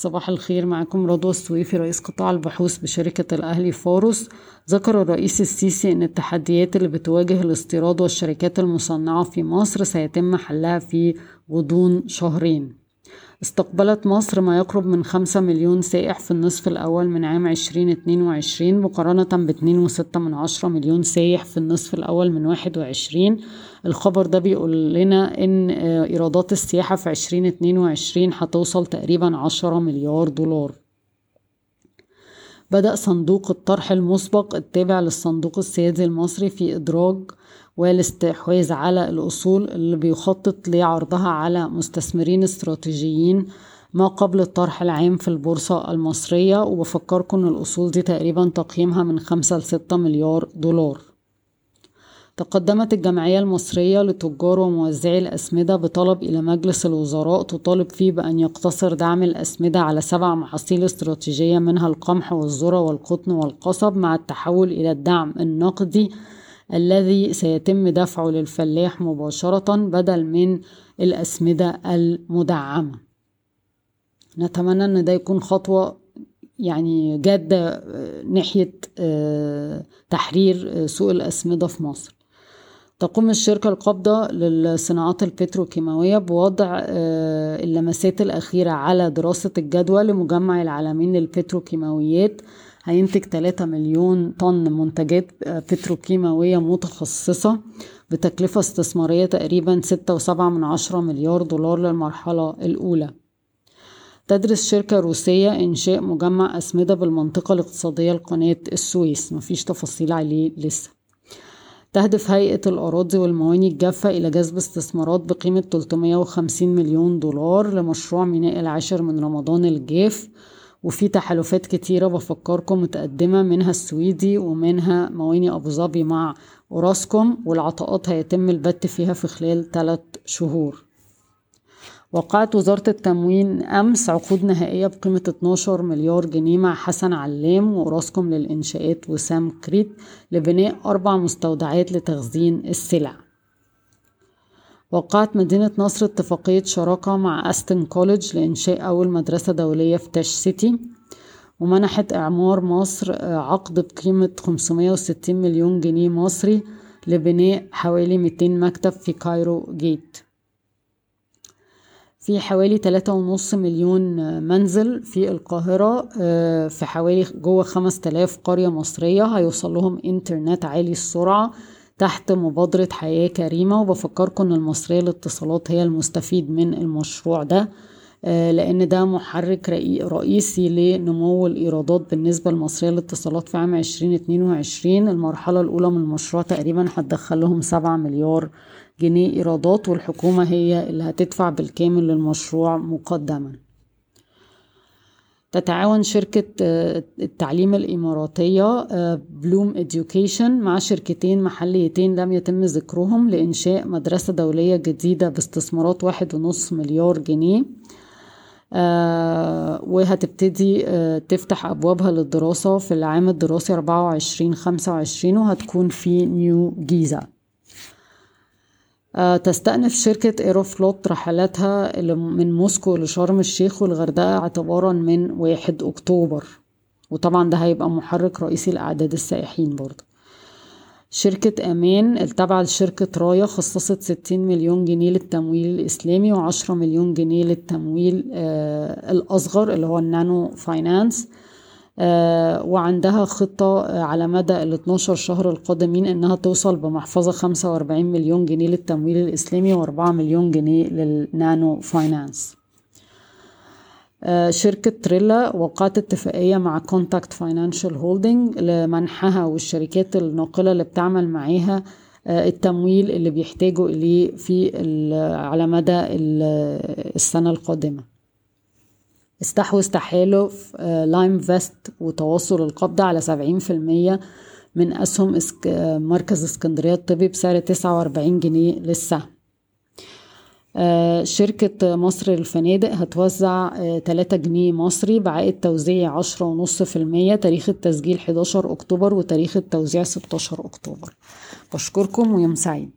صباح الخير معكم رضوى السويفي رئيس قطاع البحوث بشركة الأهلي فاروس ذكر الرئيس السيسي أن التحديات اللي بتواجه الاستيراد والشركات المصنعة في مصر سيتم حلها في غضون شهرين. استقبلت مصر ما يقرب من خمسة مليون سائح في النصف الأول من عام عشرين اتنين وعشرين مقارنة باتنين وستة من عشرة مليون سائح في النصف الأول من واحد وعشرين. الخبر ده بيقول لنا إن إيرادات السياحة في عشرين اتنين وعشرين هتوصل تقريبا عشرة مليار دولار. بدأ صندوق الطرح المسبق التابع للصندوق السيادي المصري في إدراج والاستحواذ على الأصول اللي بيخطط لعرضها على مستثمرين استراتيجيين ما قبل الطرح العام في البورصة المصرية. وبفكركم أن الأصول دي تقريبا تقييمها من خمسة لستة مليار دولار. تقدمت الجمعية المصرية لتجار وموزعي الأسمدة بطلب إلى مجلس الوزراء تطالب فيه بأن يقتصر دعم الأسمدة على سبع محاصيل استراتيجية منها القمح والذرة والقطن والقصب مع التحول إلى الدعم النقدي الذي سيتم دفعه للفلاح مباشرة بدل من الأسمدة المدعمة. نتمنى أن ده يكون خطوة يعني جادة ناحية تحرير سوق الأسمدة في مصر. تقوم الشركة القابضة للصناعات البتروكيماوية بوضع اللمسات الأخيرة على دراسة الجدوى لمجمع العالمين للبتروكيماويات هينتج 3 مليون طن منتجات بتروكيماوية متخصصة بتكلفة استثمارية تقريبا ستة وسبعة من عشرة مليار دولار للمرحلة الأولى. تدرس شركة روسية إنشاء مجمع أسمدة بالمنطقة الاقتصادية لقناة السويس. مفيش تفاصيل عليه لسه. تهدف هيئة الأراضي والمواني الجافة إلى جذب استثمارات بقيمة 350 مليون دولار لمشروع ميناء العاشر من رمضان الجاف وفي تحالفات كتيرة بفكركم متقدمة منها السويدي ومنها مواني أبو ظبي مع أوراسكوم والعطاءات هيتم البت فيها في خلال 3 شهور. وقعت وزارة التموين أمس عقود نهائية بقيمة 12 مليار جنيه مع حسن علام وأوراسكوم للإنشاءات وسامكريت لبناء أربع مستودعات لتخزين السلع. وقعت مدينة نصر اتفاقية شراكة مع أستن College لإنشاء أول مدرسة دولية في تاج سيتي ومنحت إعمار مصر عقد بقيمة 560 مليون جنيه مصري لبناء حوالي 200 مكتب في كايرو جيت. في حوالي تلاتة ونص مليون منزل في القاهرة في حوالي جوه خمس تلاف قرية مصرية هيوصل لهم إنترنت عالي السرعة تحت مبادرة حياة كريمة وبفكركم إن المصرية للاتصالات هي المستفيد من المشروع ده. لأن ده محرك رئيسي لنمو الإيرادات بالنسبة للمصرية للاتصالات في عام عشرين اتنين وعشرين. المرحلة الأولى من المشروع تقريبا هتدخل لهم سبعة مليار جنيه إيرادات والحكومة هي اللي هتدفع بالكامل للمشروع مقدما. تتعاون شركة التعليم الإماراتية بلوم إديوكيشن مع شركتين محليتين لم يتم ذكرهم لإنشاء مدرسة دولية جديدة باستثمارات واحد ونص مليار جنيه. وهتبتدي تفتح أبوابها للدراسة في العام الدراسي 24 25 وهتكون في نيو جيزة. تستأنف شركة ايروفلوت رحلاتها من موسكو لشرم الشيخ والغردقة اعتبارا من واحد أكتوبر. وطبعا ده هيبقى محرك رئيسي لأعداد السائحين برضه. شركة أمان التابعة لشركة رايا خصصت 60 مليون جنيه للتمويل الإسلامي وعشرة مليون جنيه للتمويل آه الأصغر اللي هو ال nano finance. آه وعندها خطة على مدى ال 12 شهر القادمين إنها توصل بمحفظة 45 مليون جنيه للتمويل الإسلامي و4 مليون جنيه لل nano finance. آه شركة Trella وقعت اتفاقية مع Contact Financial Holding لمنحها والشركات الناقلة اللي بتعمل معاها آه التمويل اللي بيحتاجوا إليه في على مدى السنة القادمة. استحوذ تحالف Lime Vest وتواصل القابضة على سبعين في المية من أسهم مركز اسكندرية الطبي بسعر تسعة وأربعين جنيه للسهم. شركة مصر للفنادق هتوزع تلاتة جنيه مصري بعائد في المية تاريخ التسجيل حداشر أكتوبر وتاريخ التوزيع ستاشر أكتوبر. بشكركم ويوم سعيد.